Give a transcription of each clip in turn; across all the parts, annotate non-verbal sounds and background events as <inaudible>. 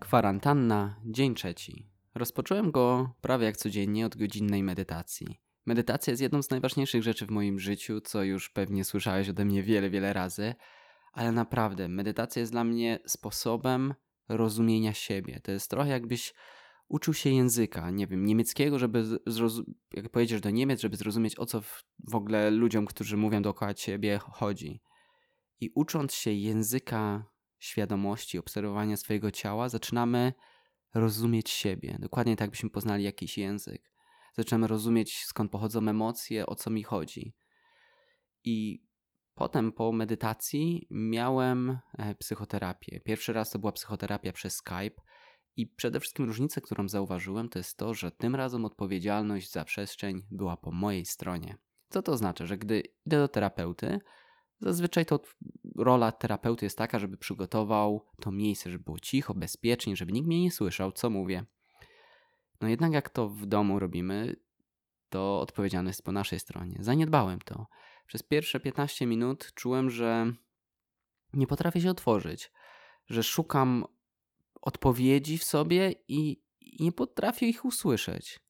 Kwarantanna, dzień trzeci. Rozpocząłem go prawie jak codziennie od godzinnej medytacji. Medytacja jest jedną z najważniejszych rzeczy w moim życiu, co już pewnie słyszałeś ode mnie wiele, wiele razy, ale naprawdę medytacja jest dla mnie sposobem rozumienia siebie. To jest trochę jakbyś uczył się języka, nie wiem, niemieckiego, żeby zrozumieć, jak pojedziesz do Niemiec, żeby zrozumieć o co w, w ogóle ludziom, którzy mówią dookoła ciebie chodzi. I ucząc się języka świadomości, obserwowania swojego ciała, zaczynamy rozumieć siebie. Dokładnie tak, byśmy poznali jakiś język. Zaczynamy rozumieć, skąd pochodzą emocje, o co mi chodzi. I potem po medytacji miałem e, psychoterapię. Pierwszy raz to była psychoterapia przez Skype. I przede wszystkim różnica, którą zauważyłem, to jest to, że tym razem odpowiedzialność za przestrzeń była po mojej stronie. Co to oznacza? Że gdy idę do terapeuty, Zazwyczaj to rola terapeuty jest taka, żeby przygotował to miejsce, żeby było cicho, bezpiecznie, żeby nikt mnie nie słyszał, co mówię. No jednak jak to w domu robimy, to odpowiedzialność jest po naszej stronie. Zaniedbałem to. Przez pierwsze 15 minut czułem, że nie potrafię się otworzyć, że szukam odpowiedzi w sobie i, nie potrafię ich usłyszeć.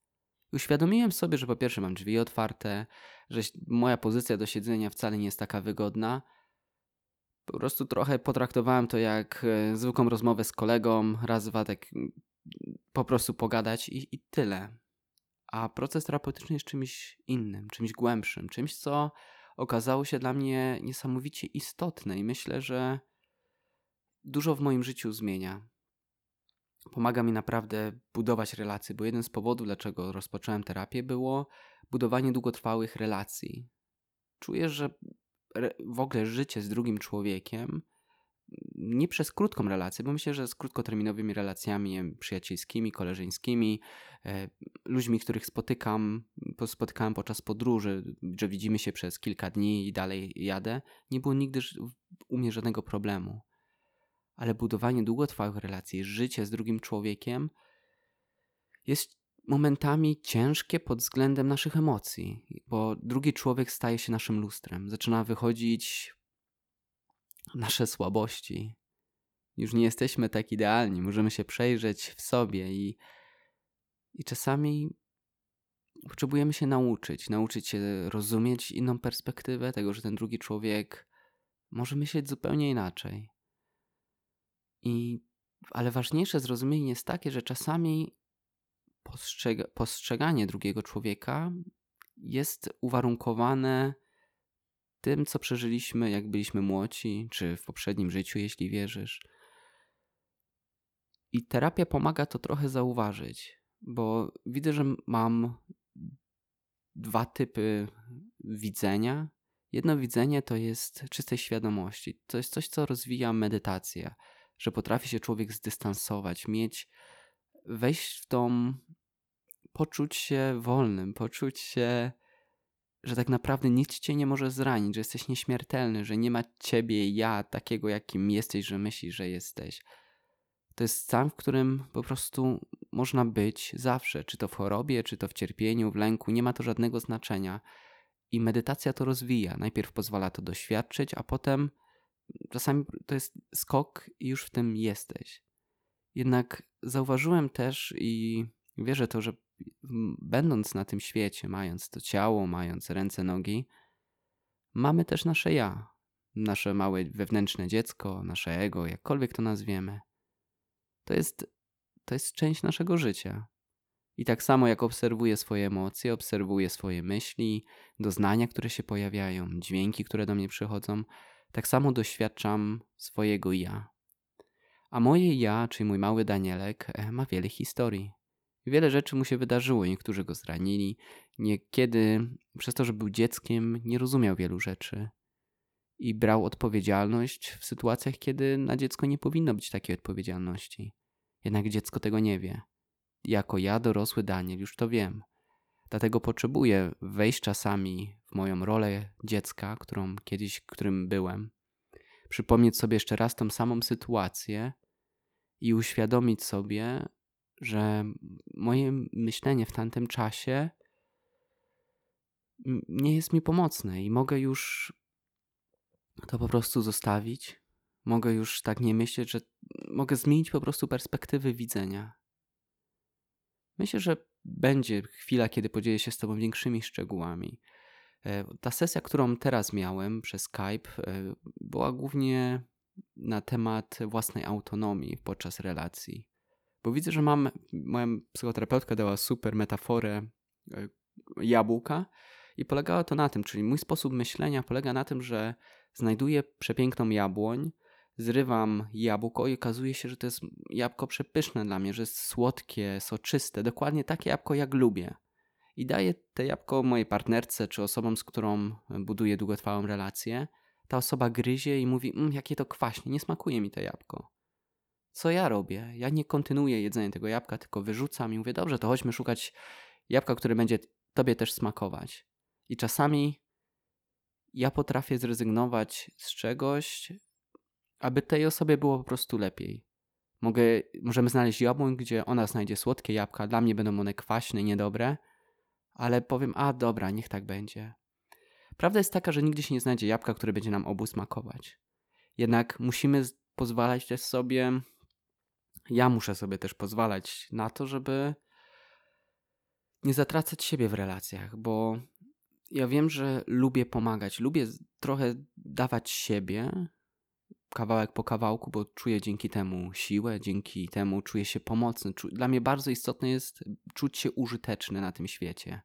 Uświadomiłem sobie, że po pierwsze mam drzwi otwarte, że moja pozycja do siedzenia wcale nie jest taka wygodna. Po prostu trochę potraktowałem to jak e, zwykłą rozmowę z kolegą, raz, dwa, tak po prostu pogadać i, i tyle. A proces terapeutyczny jest czymś innym, czymś głębszym, czymś, co okazało się dla mnie niesamowicie istotne i myślę, że dużo w moim życiu zmienia pomaga mi naprawdę budować relacje, bo jeden z powodów, dlaczego rozpocząłem terapię, było budowanie długotrwałych relacji. Czuję, że w ogóle życie z drugim człowiekiem, nie przez krótką relację, bo myślę, że z krótkoterminowymi relacjami przyjacielskimi, koleżeńskimi, e, ludźmi, których spotykam, spotykałem podczas podróży, że widzimy się przez kilka dni i dalej jadę, nie było nigdy u mnie żadnego problemu ale budowanie długotrwałych relacji, życie z drugim człowiekiem jest momentami ciężkie pod względem naszych emocji, bo drugi człowiek staje się naszym lustrem, zaczyna wychodzić nasze słabości. Już nie jesteśmy tak idealni, możemy się przejrzeć w sobie i, i czasami potrzebujemy się nauczyć, nauczyć się rozumieć inną perspektywę tego, że ten drugi człowiek może myśleć zupełnie inaczej. I, ale ważniejsze zrozumienie jest takie, że czasami postrzega, postrzeganie drugiego człowieka jest uwarunkowane tym, co przeżyliśmy, jak byliśmy młodzi, czy w poprzednim życiu, jeśli wierzysz. I terapia pomaga to trochę zauważyć, bo widzę, że mam dwa typy widzenia. Jedno widzenie to jest czystej świadomości. To jest coś, co rozwija medytacja że potrafi się człowiek zdystansować, mieć, wejść w tą, poczuć się wolnym, poczuć się, że tak naprawdę nikt cię nie może zranić, że jesteś nieśmiertelny, że nie ma ciebie, ja, takiego jakim jesteś, że myślisz, że jesteś. To jest stan, w którym po prostu można być zawsze, czy to w chorobie, czy to w cierpieniu, w lęku, nie ma to żadnego znaczenia. I medytacja to rozwija. Najpierw pozwala to doświadczyć, a potem czasami to jest skok i już w tym jesteś. Jednak zauważyłem też i wierzę to, że będąc na tym świecie, mając to ciało, mając ręce, nogi, mamy też nasze ja, nasze małe wewnętrzne dziecko, nasze ego, jakkolwiek to nazwiemy. To jest, to jest część naszego życia. I tak samo jak obserwuję swoje emocje, obserwuję swoje myśli, doznania, które się pojawiają, dźwięki, które do mnie przychodzą, tak samo doświadczam swojego ja. A moje ja, czyli mój mały Danielek, e, ma wiele historii. Wiele rzeczy mu się wydarzyło, niektórzy go zranili, niekiedy przez to, że był dzieckiem, nie rozumiał wielu rzeczy i brał odpowiedzialność w sytuacjach, kiedy na dziecko nie powinno być takiej odpowiedzialności. Jednak dziecko tego nie wie. Jako ja, dorosły Daniel, już to wiem. Dlatego potrzebuję wejść czasami moją rolę dziecka, którą kiedyś, którym byłem, przypomnieć sobie jeszcze raz tą samą sytuację i uświadomić sobie, że moje myślenie w tamtym czasie nie jest mi pomocne i mogę już to po prostu zostawić. Mogę już tak nie myśleć, że mogę zmienić po prostu perspektywy widzenia. Myślę, że będzie chwila, kiedy podzielę się z Tobą większymi szczegółami. E, ta sesja, którą teraz miałem przez Skype, e, była głównie na temat własnej autonomii podczas relacji. Bo widzę, że mam, moja psychoterapeutka dała super metaforę e, jabłka i polegało to na tym, czyli mój sposób myślenia polega na tym, że znajduję przepiękną jabłoń, zrywam jabłko i okazuje się, że to jest jabłko przepyszne dla mnie, że jest słodkie, soczyste, dokładnie takie jabłko jak lubię. I daję te jabłko mojej partnerce czy osobom, z którą buduję długotrwałą relację. Ta osoba gryzie i mówi, mmm, jakie to kwaśnie, nie smakuje mi to jabłko. Co ja robię? Ja nie kontynuuję jedzenia tego jabłka, tylko wyrzucam i mówię, dobrze, to chodźmy szukać jabłka, które będzie tobie też smakować. I czasami ja potrafię zrezygnować z czegoś, aby tej osobie było po prostu lepiej. Mogę, możemy znaleźć jabłoń, gdzie ona znajdzie słodkie jabłka, dla mnie będą one kwaśne, niedobre, ale powiem, a dobra, niech tak będzie. Prawda jest taka, że nigdy się nie znajdzie jabłka, które będzie nam obu smakować. Jednak musimy pozwalać też sobie, ja muszę sobie też pozwalać na to, żeby nie zatracać siebie w relacjach, bo ja wiem, że lubię pomagać, lubię trochę dawać siebie, kawałek po kawałku, bo czuję dzięki temu siłę, dzięki temu czuję się pomocny. Dla mnie bardzo istotne jest czuć się użyteczny na tym świecie,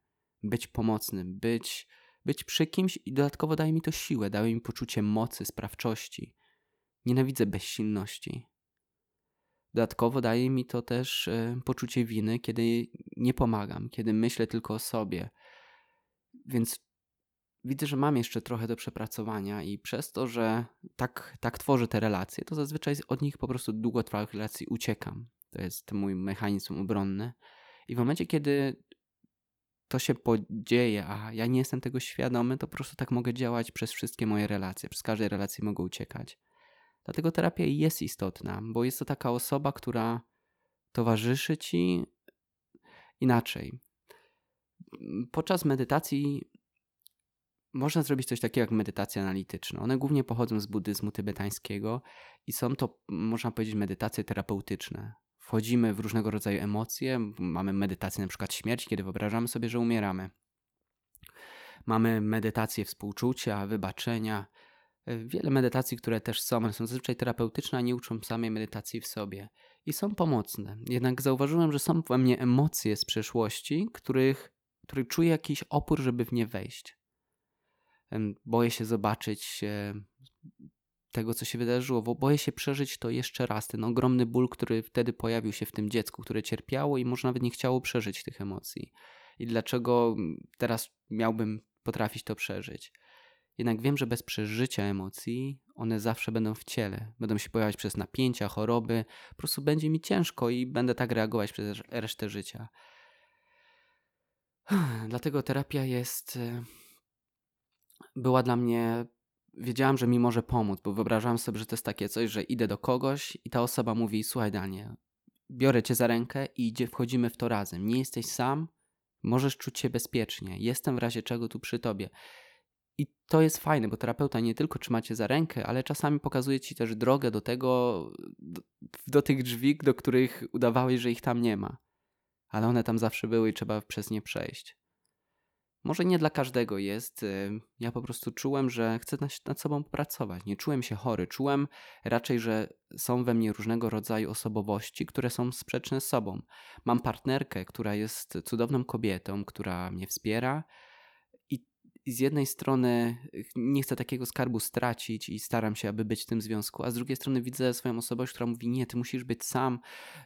być pomocnym, być, być przy kimś i dodatkowo daje mi to siłę, daje mi poczucie mocy, sprawczości. Nienawidzę bezsilności. Dodatkowo daje mi to też y, poczucie winy, kiedy nie pomagam, kiedy myślę tylko o sobie. Więc widzę, że mam jeszcze trochę do przepracowania i przez to, że tak, tak tworzę te relacje, to zazwyczaj od nich po prostu długotrwałych relacji uciekam. To jest mój mechanizm obronny. I w momencie, kiedy to się podzieje, a ja nie jestem tego świadomy, to po prostu tak mogę działać przez wszystkie moje relacje. Przez każdej relacji mogę uciekać. Dlatego terapia jest istotna, bo jest to taka osoba, która towarzyszy ci inaczej. Podczas medytacji można zrobić coś takiego jak medytacja analityczna. One głównie pochodzą z buddyzmu tybetańskiego i są to, można powiedzieć, medytacje terapeutyczne. Wchodzimy w różnego rodzaju emocje, mamy medytację na przykład śmierci, kiedy wyobrażamy sobie, że umieramy. Mamy medytację współczucia, wybaczenia. Wiele medytacji, które też są, one są zazwyczaj terapeutyczne, a nie uczą samej medytacji w sobie. I są pomocne. Jednak zauważyłem, że są we mnie emocje z przeszłości, których, których czuję jakiś opór, żeby w nie wejść. Boję się zobaczyć tego, co się wydarzyło, bo boję się przeżyć to jeszcze raz. Ten ogromny ból, który wtedy pojawił się w tym dziecku, które cierpiało i może nawet nie chciało przeżyć tych emocji. I dlaczego teraz miałbym potrafić to przeżyć? Jednak wiem, że bez przeżycia emocji one zawsze będą w ciele. Będą się pojawiać przez napięcia, choroby. Po prostu będzie mi ciężko i będę tak reagować przez resztę życia. <sighs> Dlatego terapia jest była dla mnie. Wiedziałam, że mi może pomóc, bo wyobrażałam sobie, że to jest takie coś, że idę do kogoś i ta osoba mówi: Słuchaj, Daniel, biorę cię za rękę i idzie, wchodzimy w to razem. Nie jesteś sam, możesz czuć się bezpiecznie. Jestem w razie czego tu przy tobie. I to jest fajne, bo terapeuta nie tylko trzyma cię za rękę, ale czasami pokazuje ci też drogę do tego, do, do tych drzwi, do których udawałeś, że ich tam nie ma. Ale one tam zawsze były i trzeba przez nie przejść. Może nie dla każdego jest. Y, ja po prostu czułem, że chcę nad sobą pracować. Nie czułem się chory. Czułem raczej, że są we mnie różnego rodzaju osobowości, które są sprzeczne z sobą. Mam partnerkę, która jest cudowną kobietą, która mnie wspiera, z jednej strony nie chcę takiego skarbu stracić i staram się, aby być w tym związku, a z drugiej strony widzę swoją osobowość, która mówi: Nie, ty musisz być sam,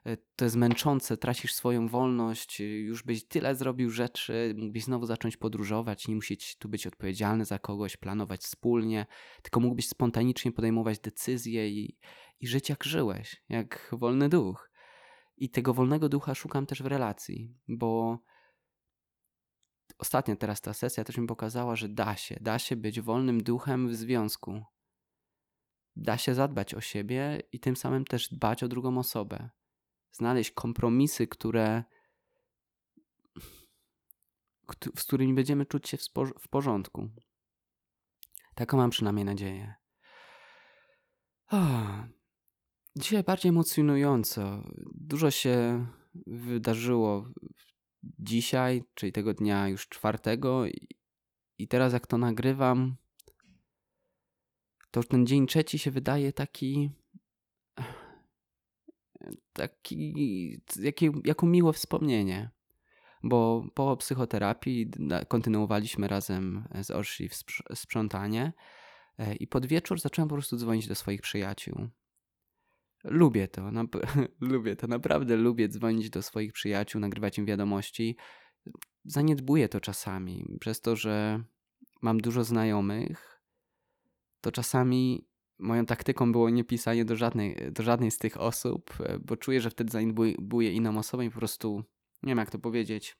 e, to jest męczące, tracisz swoją wolność, e, już byś tyle zrobił rzeczy, mógłbyś znowu zacząć podróżować, nie musieć tu być odpowiedzialny za kogoś, planować wspólnie, tylko mógłbyś spontanicznie podejmować decyzje i, i żyć jak żyłeś, jak wolny duch. I tego wolnego ducha szukam też w relacji, bo ostatnia teraz ta sesja też mi pokazała, że da się, da się być wolnym duchem w związku. Da się zadbać o siebie i tym samym też dbać o drugą osobę. Znaleźć kompromisy, które z którymi będziemy czuć się w porządku. Taką mam przynajmniej nadzieję. Oh. Dzisiaj bardziej emocjonująco. Dużo się wydarzyło dzisiaj, czyli tego dnia już czwartego i teraz jak to nagrywam, to już ten dzień trzeci się wydaje taki taki jakie, jako miłe wspomnienie. Bo po psychoterapii kontynuowaliśmy razem z Orsi sprzątanie e, i pod wieczór zacząłem po prostu dzwonić do swoich przyjaciół. Lubię to, <laughs> lubię to, naprawdę lubię dzwonić do swoich przyjaciół, nagrywać im wiadomości. Zaniedbuję to czasami, przez to, że mam dużo znajomych, to czasami moją taktyką było nie pisanie do żadnej, do żadnej z tych osób, e, bo czuję, że wtedy zaniedbuję inną osobę i po prostu nie wiem jak to powiedzieć.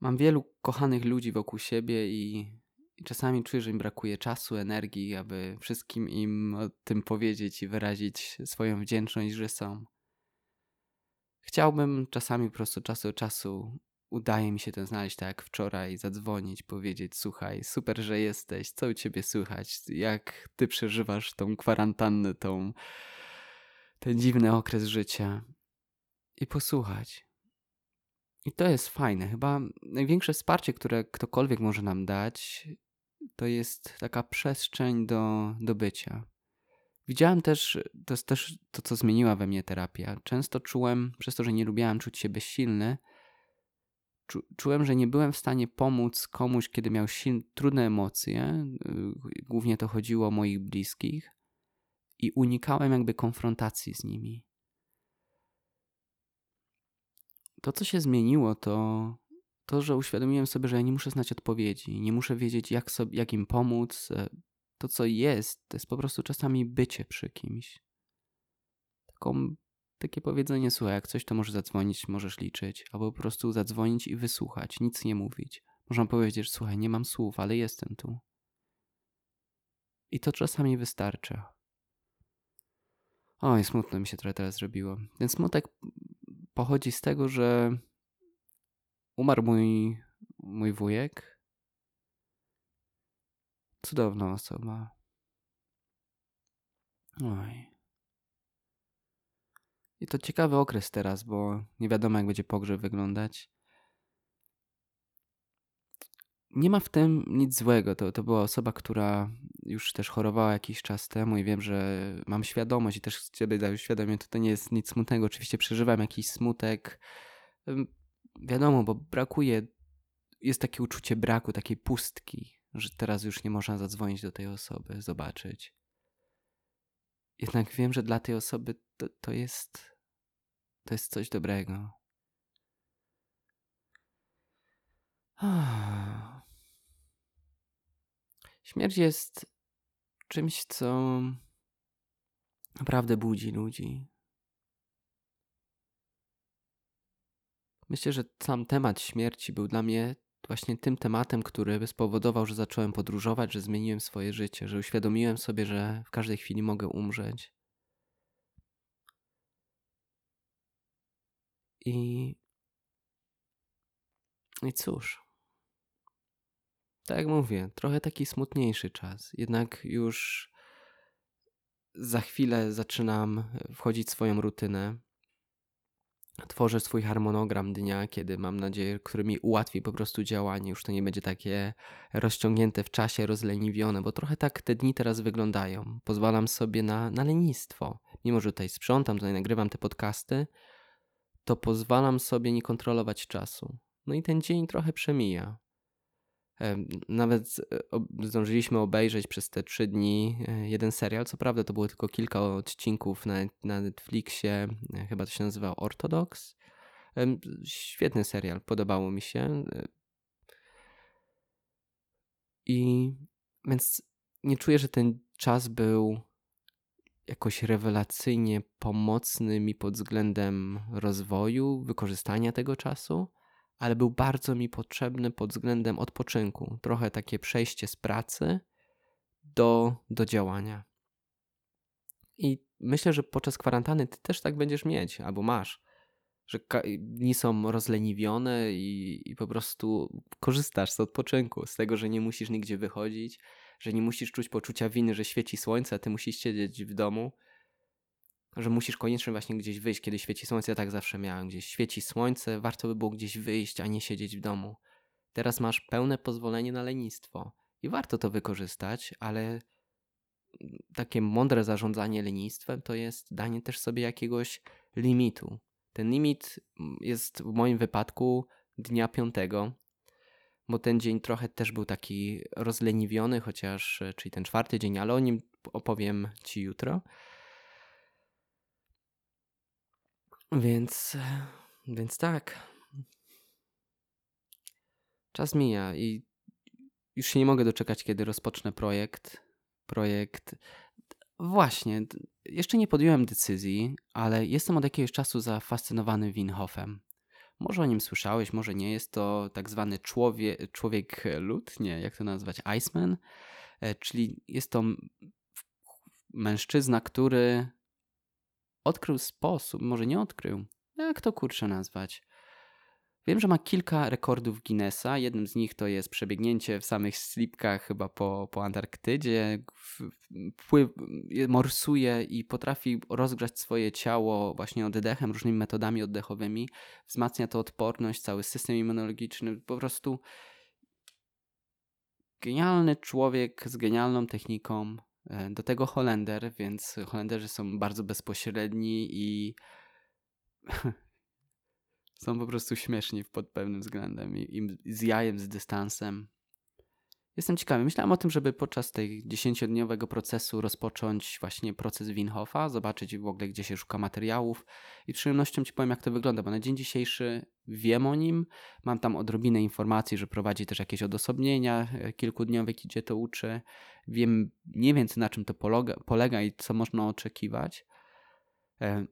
Mam wielu kochanych ludzi wokół siebie i i czasami czuję, że mi brakuje czasu, energii, aby wszystkim im o tym powiedzieć i wyrazić swoją wdzięczność, że są. Chciałbym czasami po prostu czasu od czasu udaje mi się to znaleźć tak jak wczoraj, zadzwonić, powiedzieć: Słuchaj, super, że jesteś, co u ciebie słychać, jak ty przeżywasz tą kwarantannę, tą, ten dziwny okres życia i posłuchać. I to jest fajne. Chyba największe wsparcie, które ktokolwiek może nam dać, to jest taka przestrzeń do, do bycia. Widziałem też, to jest też to, co zmieniła we mnie terapia. Często czułem, przez to, że nie lubiałem czuć się bezsilny, czu, czułem, że nie byłem w stanie pomóc komuś, kiedy miał silne, trudne emocje. Y, głównie to chodziło o moich bliskich i unikałem jakby konfrontacji z nimi. To, co się zmieniło, to to, że uświadomiłem sobie, że ja nie muszę znać odpowiedzi, nie muszę wiedzieć, jak, sobie, jak im pomóc. E, to, co jest, to jest po prostu czasami bycie przy kimś. Taką, takie powiedzenie, słuchaj, jak coś, to możesz zadzwonić, możesz liczyć, albo po prostu zadzwonić i wysłuchać, nic nie mówić. Można powiedzieć, słuchaj, nie mam słów, ale jestem tu. I to czasami wystarcza. Oj, smutno mi się trochę teraz zrobiło. Ten smutek pochodzi z tego, że umarł mój, mój wujek. Cudowna osoba. Oj. I to ciekawy okres teraz, bo nie wiadomo, jak będzie pogrzeb wyglądać. Nie ma w tym nic złego. To, to była osoba, która już też chorowała jakiś czas temu i wiem, że mam świadomość i też ciebie daję świadomość, to, to nie jest nic smutnego. Oczywiście przeżywam jakiś smutek wiadomo, bo brakuje, jest takie uczucie braku, takiej pustki, że teraz już nie można zadzwonić do tej osoby, zobaczyć. Jednak wiem, że dla tej osoby to, to jest to jest coś dobrego. <sighs> Śmierć jest czymś, co naprawdę budzi ludzi. Myślę, że sam temat śmierci był dla mnie właśnie tym tematem, który spowodował, że zacząłem podróżować, że zmieniłem swoje życie, że uświadomiłem sobie, że w każdej chwili mogę umrzeć. I. I cóż. Tak jak mówię, trochę taki smutniejszy czas. Jednak już za chwilę zaczynam wchodzić w swoją rutynę tworzę swój harmonogram dnia, kiedy mam nadzieję, który mi ułatwi po prostu działanie. Już to nie będzie takie rozciągnięte w czasie, rozleniwione, bo trochę tak te dni teraz wyglądają. Pozwalam sobie na, na lenistwo. Mimo, że tutaj sprzątam, tutaj nagrywam te podcasty, to pozwalam sobie nie kontrolować czasu. No i ten dzień trochę przemija. Nawet e, zdążyliśmy obejrzeć przez te trzy dni e, jeden serial. Co prawda to było tylko kilka odcinków na, na Netflixie, e, chyba to się nazywał Orthodox. Świetny serial, podobało mi się. I więc nie czuję, że ten czas był jakoś rewelacyjnie pomocny mi pod względem rozwoju, wykorzystania tego czasu ale był bardzo mi potrzebny pod względem odpoczynku. Trochę takie przejście z pracy do, do działania. I myślę, że podczas kwarantanny ty też tak będziesz mieć, albo masz. że dni są rozleniwione i, i po prostu korzystasz z odpoczynku, z tego, że nie musisz nigdzie wychodzić, że nie musisz czuć poczucia winy, że świeci słońce, a ty musisz siedzieć w domu, że musisz koniecznie właśnie gdzieś wyjść, kiedy świeci słońce. Ja tak zawsze miałem, gdzieś świeci słońce, warto by było gdzieś wyjść, a nie siedzieć w domu. Teraz masz pełne pozwolenie na lenistwo i warto to wykorzystać, ale takie mądre zarządzanie lenistwem to jest danie też sobie jakiegoś limitu. Ten limit jest w moim wypadku dnia piątego, bo ten dzień trochę też był taki rozleniwiony, chociaż, e, czyli ten czwarty dzień, ale o nim opowiem Ci jutro. Więc, więc tak. Czas mija i już się nie mogę doczekać, kiedy rozpocznę projekt. Projekt. Właśnie, jeszcze nie podjąłem decyzji, ale jestem od jakiegoś czasu zafascynowany Winhofem. Może o nim słyszałeś, może nie. Jest to tak zwany człowiek, człowiek lód, nie, jak to nazwać, Iceman. E, czyli jest to mężczyzna, który odkrył sposób, może nie odkrył, jak to kurczę nazwać, Wiem, że ma kilka rekordów Guinnessa. Jednym z nich to jest przebiegnięcie w samych slipkach chyba po, po Antarktydzie. Pływ, morsuje i potrafi rozgrzać swoje ciało właśnie oddechem, różnymi metodami oddechowymi. Wzmacnia to odporność, cały system immunologiczny. Po prostu genialny człowiek z genialną techniką. E, do tego Holender, więc Holenderzy są bardzo bezpośredni i <laughs> Są po prostu śmieszni pod pewnym względem i, i z jajem, z dystansem. Jestem ciekawy. Myślałem o tym, żeby podczas tej dziesięciodniowego procesu rozpocząć właśnie proces Winhofa, zobaczyć w ogóle, gdzie się szuka materiałów i przyjemnością Ci powiem, jak to wygląda, bo na dzień dzisiejszy wiem o nim, mam tam odrobinę informacji, że prowadzi też jakieś odosobnienia e, kilkudniowe, gdzie to uczy. Wiem mniej więcej na czym to polega, polega i co można oczekiwać. E,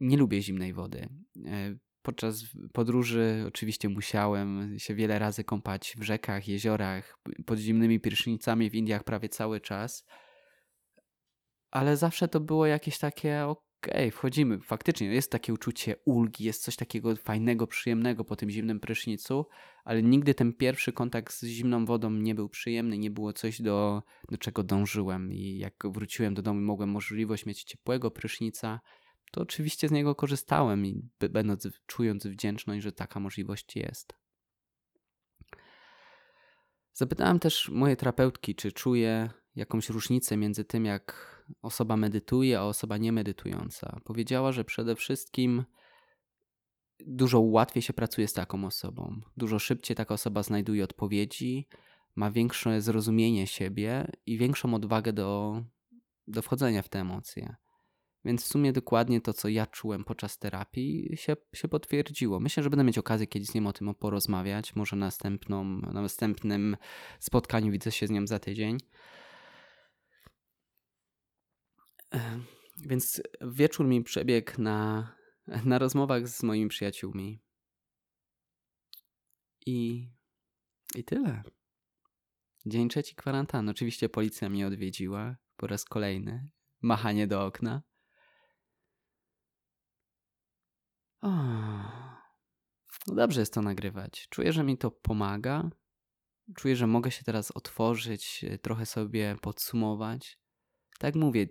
nie lubię zimnej wody. E, podczas podróży oczywiście musiałem się wiele razy kąpać w rzekach, jeziorach, pod zimnymi prysznicami w Indiach prawie cały czas. Ale zawsze to było jakieś takie, okej, okay, wchodzimy. Faktycznie jest takie uczucie ulgi, jest coś takiego fajnego, przyjemnego po tym zimnym prysznicu, ale nigdy ten pierwszy kontakt z zimną wodą nie był przyjemny, nie było coś, do, do czego dążyłem. I jak wróciłem do domu, mogłem możliwość mieć ciepłego prysznica, to oczywiście z niego korzystałem i będąc, czując wdzięczność, że taka możliwość jest. Zapytałem też mojej terapeutki, czy czuje jakąś różnicę między tym, jak osoba medytuje, a osoba niemedytująca. Powiedziała, że przede wszystkim dużo łatwiej się pracuje z taką osobą. Dużo szybciej taka osoba znajduje odpowiedzi, ma większe zrozumienie siebie i większą odwagę do, do wchodzenia w te emocje. Więc w sumie dokładnie to, co ja czułem podczas terapii, się, się potwierdziło. Myślę, że będę mieć okazję kiedyś z nią o tym porozmawiać. Może następną, na następnym spotkaniu widzę się z nią za tydzień. Więc wieczór mi przebiegł na, na rozmowach z moimi przyjaciółmi. I, I tyle. Dzień trzeci kwarantanny. Oczywiście policja mnie odwiedziła po raz kolejny. Machanie do okna. No dobrze jest to nagrywać. Czuję, że mi to pomaga. Czuję, że mogę się teraz otworzyć, trochę sobie podsumować. Tak mówię,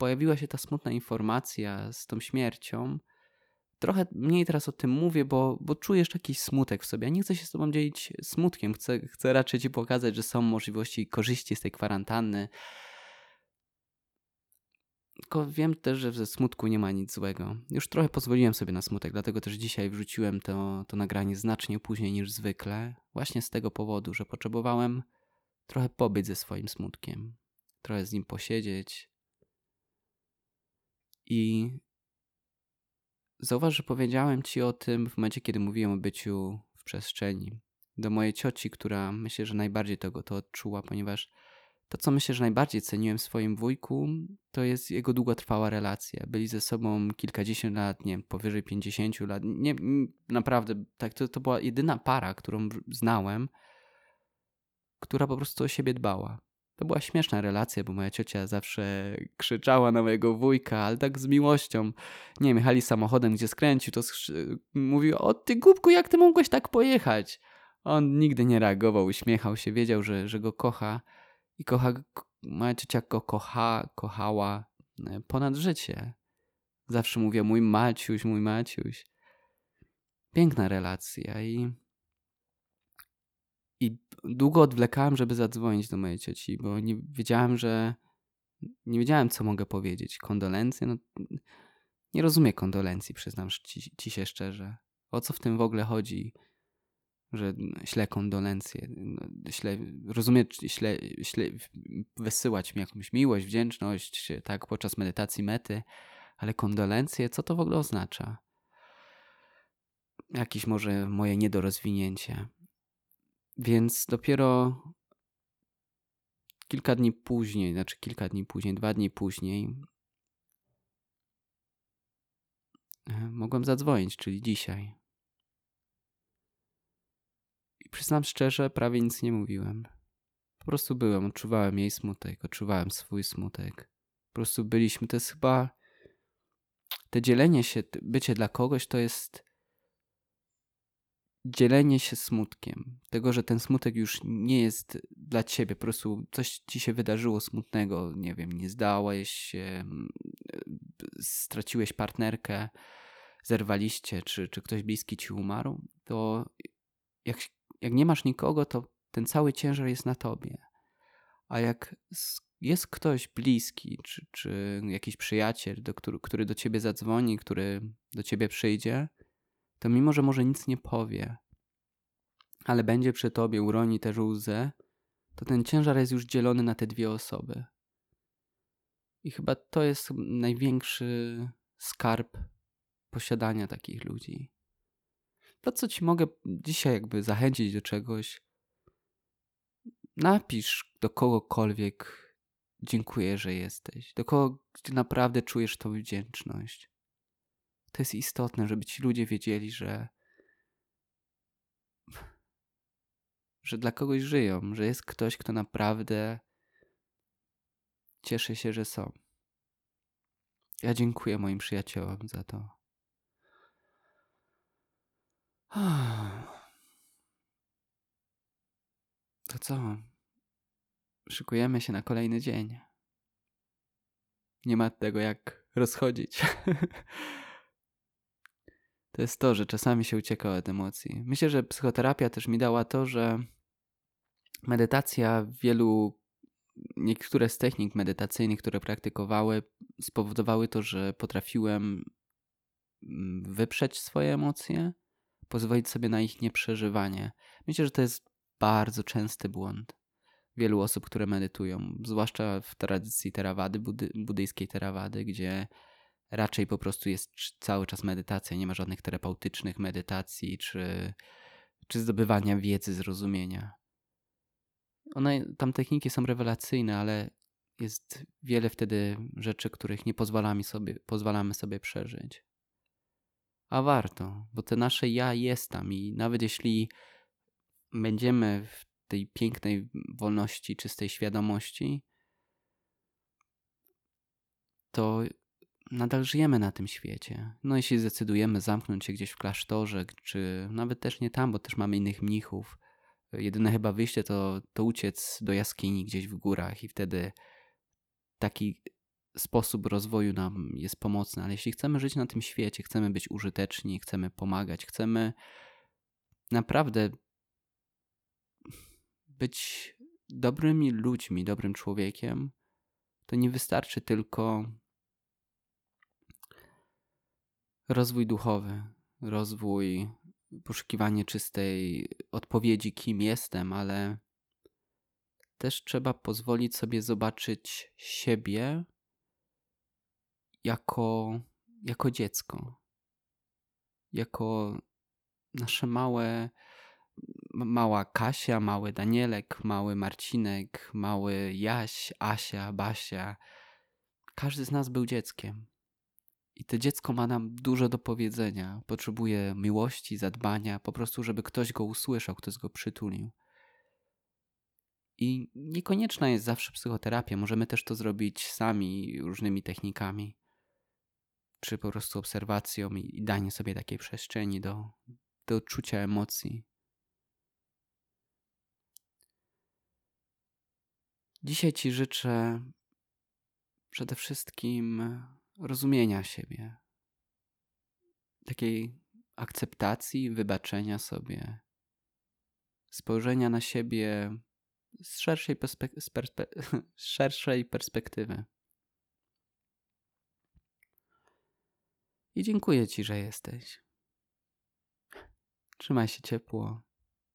pojawiła się ta smutna informacja z tą śmiercią. Trochę mniej teraz o tym mówię, bo, bo czujesz jakiś smutek w sobie. Ja nie chcę się z tobą dzielić smutkiem. Chcę, chcę raczej ci pokazać, że są możliwości korzyści z tej kwarantanny, tylko wiem też, że ze smutku nie ma nic złego. Już trochę pozwoliłem sobie na smutek, dlatego też dzisiaj wrzuciłem to, to nagranie znacznie później niż zwykle. Właśnie z tego powodu, że potrzebowałem trochę pobyć ze swoim smutkiem, trochę z nim posiedzieć. I zauważ, że powiedziałem ci o tym w momencie, kiedy mówiłem o byciu w przestrzeni. Do mojej cioci, która myślę, że najbardziej tego to odczuła, ponieważ to, co myślę, że najbardziej ceniłem w swoim wujku, to jest jego długotrwała relacja. Byli ze sobą kilkadziesiąt lat, nie powyżej pięćdziesięciu lat. Nie, naprawdę, tak, to, to była jedyna para, którą znałem, która po prostu o siebie dbała. To była śmieszna relacja, bo moja ciocia zawsze krzyczała na mojego wujka, ale tak z miłością. Nie jechali samochodem, gdzie skręcił, to skrzy- mówił, o ty głupku, jak ty mogłeś tak pojechać? On nigdy nie reagował, uśmiechał się, wiedział, że, że go kocha i kocha, moja ciocia go kocha, kochała e, ponad życie. Zawsze mówię mój Maciuś, mój Maciuś. Piękna relacja i i długo odwlekałem, żeby zadzwonić do mojej cioci, bo nie wiedziałem, że nie wiedziałem, co mogę powiedzieć. Kondolencje? No, nie rozumiem kondolencji, przyznam ci, ci się szczerze. O co w tym w ogóle chodzi? że śle kondolencje, no, śle, rozumie, śle, śle, wysyłać mi jakąś miłość, wdzięczność, tak, podczas medytacji mety, ale kondolencje, co to w ogóle oznacza? Jakieś może moje niedorozwinięcie. Więc dopiero kilka dni później, znaczy kilka dni później, dwa dni później, e, mogłem zadzwonić, czyli dzisiaj. I przyznam szczerze, prawie nic nie mówiłem. Po prostu byłem, odczuwałem jej smutek, odczuwałem swój smutek. Po prostu byliśmy, to jest chyba. Te dzielenie się, bycie dla kogoś to jest dzielenie się smutkiem. Tego, że ten smutek już nie jest dla ciebie. Po prostu coś ci się wydarzyło smutnego. Nie wiem, nie zdałeś się, mm, straciłeś partnerkę, zerwaliście, czy, czy ktoś bliski ci umarł. To jak, jak nie masz nikogo, to ten cały ciężar jest na tobie. A jak jest ktoś bliski, czy, czy jakiś przyjaciel, do, który, który do ciebie zadzwoni, który do ciebie przyjdzie, to mimo, że może nic nie powie, ale będzie przy tobie, uroni też łzę, to ten ciężar jest już dzielony na te dwie osoby. I chyba to jest największy skarb posiadania takich ludzi. To, co ci mogę dzisiaj jakby zachęcić do czegoś, napisz do kogokolwiek dziękuję, że jesteś. Do kogo naprawdę czujesz tą wdzięczność. To jest istotne, żeby ci ludzie wiedzieli, że że dla kogoś żyją, że jest ktoś, kto naprawdę cieszy się, że są. Ja dziękuję moim przyjaciołom za to. <sighs> To co? Szykujemy się na kolejny dzień. Nie ma tego jak rozchodzić. <laughs> to jest to, że czasami się ucieka od emocji. Myślę, że psychoterapia też mi dała to, że medytacja wielu, niektóre z technik medytacyjnych, które praktykowały, spowodowały to, że potrafiłem mm, wyprzeć swoje emocje, pozwolić sobie na ich nieprzeżywanie. Myślę, że to jest bardzo częsty błąd wielu osób, które medytują, zwłaszcza w tradycji terawady, budy, buddyjskiej terawady, gdzie raczej po prostu jest cały czas medytacja, nie ma żadnych terapeutycznych medytacji czy, czy zdobywania wiedzy, zrozumienia. One, tam techniki są rewelacyjne, ale jest wiele wtedy rzeczy, których nie pozwalamy sobie, pozwalamy sobie przeżyć. A warto, bo te nasze ja jest tam i nawet jeśli będziemy w tej pięknej wolności, czystej świadomości, to nadal żyjemy na tym świecie. No jeśli zdecydujemy zamknąć się gdzieś w klasztorze, czy nawet też nie tam, bo też mamy innych mnichów, jedyne chyba wyjście to, to uciec do jaskini gdzieś w górach i wtedy taki sposób rozwoju nam jest pomocny, ale jeśli chcemy żyć na tym świecie, chcemy być użyteczni, chcemy pomagać, chcemy naprawdę być dobrymi ludźmi, dobrym człowiekiem, to nie wystarczy tylko rozwój duchowy, rozwój, poszukiwanie czystej odpowiedzi, kim jestem, ale też trzeba pozwolić sobie zobaczyć siebie jako, jako dziecko, jako nasze małe, mała Kasia, mały Danielek, mały Marcinek, mały Jaś, Asia, Basia. Każdy z nas był dzieckiem. I to dziecko ma nam dużo do powiedzenia. Potrzebuje miłości, zadbania, po prostu, żeby ktoś go usłyszał, ktoś go przytulił. I niekonieczna jest zawsze psychoterapia. Możemy też to zrobić sami różnymi technikami, czy po prostu obserwacją i danie sobie takiej przestrzeni do, do odczucia emocji. Dzisiaj Ci życzę przede wszystkim rozumienia siebie, takiej akceptacji, wybaczenia sobie, spojrzenia na siebie z szerszej, perspek- z perspe- <laughs> z szerszej perspektywy. I dziękuję Ci, że jesteś. Trzymaj się ciepło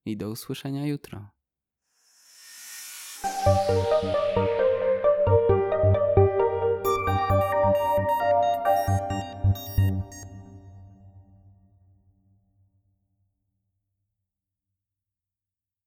i do usłyszenia jutro.